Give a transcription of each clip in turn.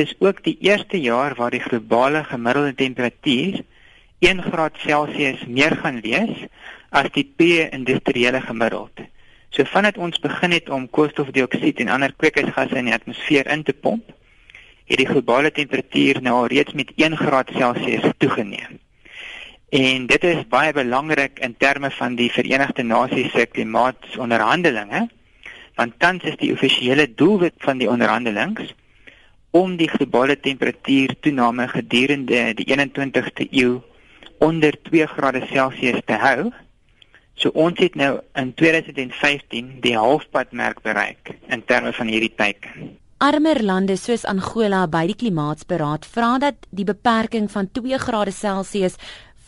is ook die eerste jaar waar die globale gemiddelde temperatuur 1 graad Celsius meer gaan wees as die pre-industriële gemiddeld. So vandat ons begin het om koolstofdioksied en ander kweekhuisgasse in die atmosfeer in te pomp, het die globale temperatuur nou al reeds met 1 graad Celsius toegeneem. En dit is baie belangrik in terme van die Verenigde Nasies se klimaatonderhandelinge, want tans is die offisiële doelwit van die onderhandelinge om die globale temperatuur toename gedurende die 21ste eeu onder 2 grade Celsius te hou. So ons het nou in 2015 die halfpadmerk bereik in terme van hierdie teiken. Armer lande soos Angola by die klimaatsberaad vra dat die beperking van 2 grade Celsius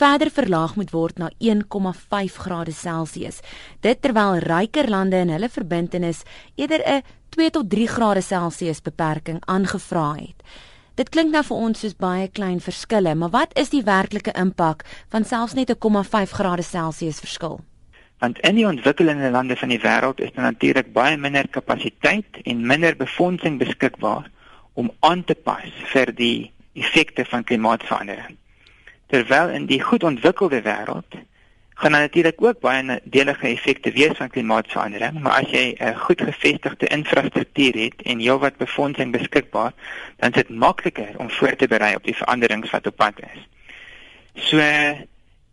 verder verlaag moet word na 1,5 grade Celsius. Dit terwyl ryker lande in hulle verbintenis eerder 'n 2 tot 3 grade Celsius beperking aangevra het. Dit klink nou vir ons soos baie klein verskille, maar wat is die werklike impak van selfs net 'n 0,5 grade Celsius verskil? Want in die ontwikkelende lande van die wêreld is daar natuurlik baie minder kapasiteit en minder befondsing beskikbaar om aan te pas vir die effekte van klimaatsverandering. Terwyl in die goed ontwikkelde wêreld gaan natuurlik ook baie nadelige effekte wees van klimaatsverandering, maar as jy 'n goed gevestigde infrastruktuur het en heelwat befondsing beskikbaar, dan is dit makliker om voor te berei op die veranderings wat op pad is. So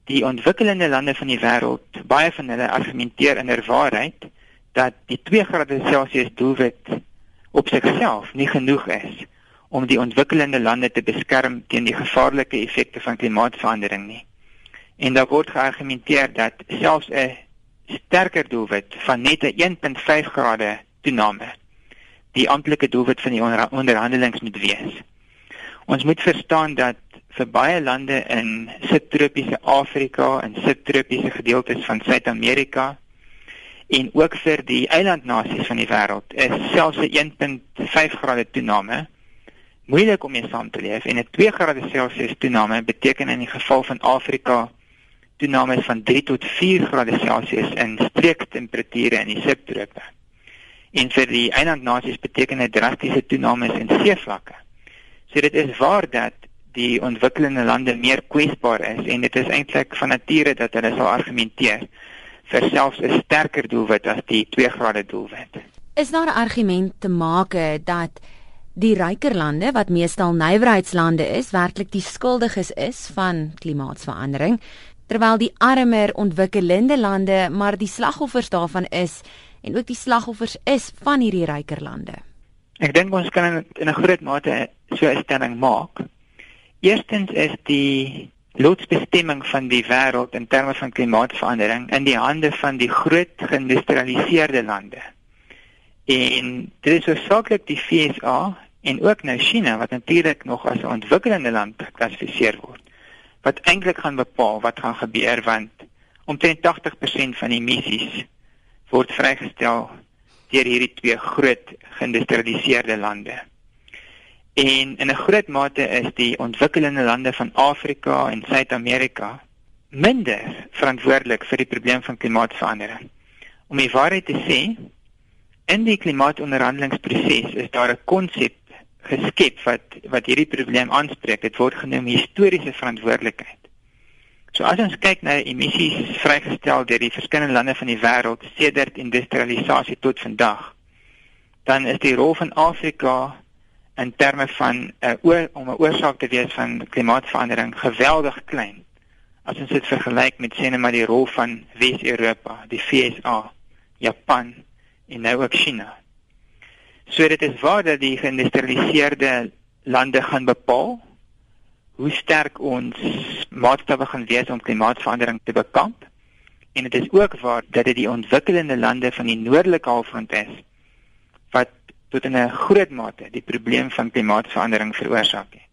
die ontwikkelende lande van die wêreld, baie van hulle argumenteer inderwaarheid dat die 2 grade Celsius doelwit op sigself nie genoeg is om die ontwikkelende lande te beskerm teen die gevaarlike effekte van klimaatsverandering nie. En daar word geargumenteer dat selfs 'n sterker doelwit van net 'n 1.5 grade toename die amptelike doelwit van die onderhandelinge moet wees. Ons moet verstaan dat vir baie lande in subtropiese Afrika en subtropiese gedeeltes van Suid-Amerika en ook vir die eilandnasies van die wêreld is selfs 'n 1.5 grade toename moeilik om mee saam te leef en 'n 2 grade Celsius toename beteken in die geval van Afrika toename van 3 tot 4 grade Celsius in streektemperature in die subtrope. En vir die eilandnasies beteken dit drastiese toenames in seevlakke. So dit is waar dat die ontwikkelende lande meer kwesbaar is en dit is eintlik van nature dat hulle sal argumenteer vir selfs 'n sterker doelwit as die 2 grade doelwit. Is daar 'n argument te maak dat die ryker lande wat meestal nywerheidslande is, werklik die skuldiges is van klimaatsverandering terwyl die armer ontwikkelende lande maar die slagoffers daarvan is en ook die slagoffers is van hierdie ryker lande? Ek dink ons kan in 'n groot mate so 'n stelling maak. Eerstens is die loodsbestemming van die wêreld in terme van klimaatsverandering in die hande van die groot geïndustrialiseerde lande. En dit is hoofsaaklik die VSA en ook nou China wat natuurlik nog as 'n ontwikkelende land geklassifiseer word wat eintlik gaan bepaal wat gaan gebeur want omtrent 80% van die emissies word vrygestel deur hierdie twee groot geïndustrialiseerde lande. En in 'n groot mate is die ontwikkelende lande van Afrika en Suid-Amerika minder verantwoordelik vir die probleem van klimaatsverandering. Om die waarheid te sê, in die klimaatonderhandelingsproses is daar 'n konsep geskep wat wat hierdie probleem aanspreek. Dit word genoem historiese verantwoordelikheid. So as ons kyk na emissies vrygestel deur die verskillende lande van die wêreld sedert industrialisasie tot vandag, dan is die rol van Afrika in terme van 'n uh, oor om 'n oorsaak te wees van klimaatsverandering geweldig klein. As ons dit vergelyk met sê net maar die rol van Wes-Europa, die VSA, Japan en nou ook China. So dit is waar dat die geïndustrialiseerde lande gaan bepaal hoe sterk ons maatstawwe gaan wees om klimaatsverandering te bekamp. En dit is ook waar dat dit die ontwikkelende lande van die noordelike halfrond is wat tot in 'n groot mate die probleem van klimaatsverandering veroorsaak het.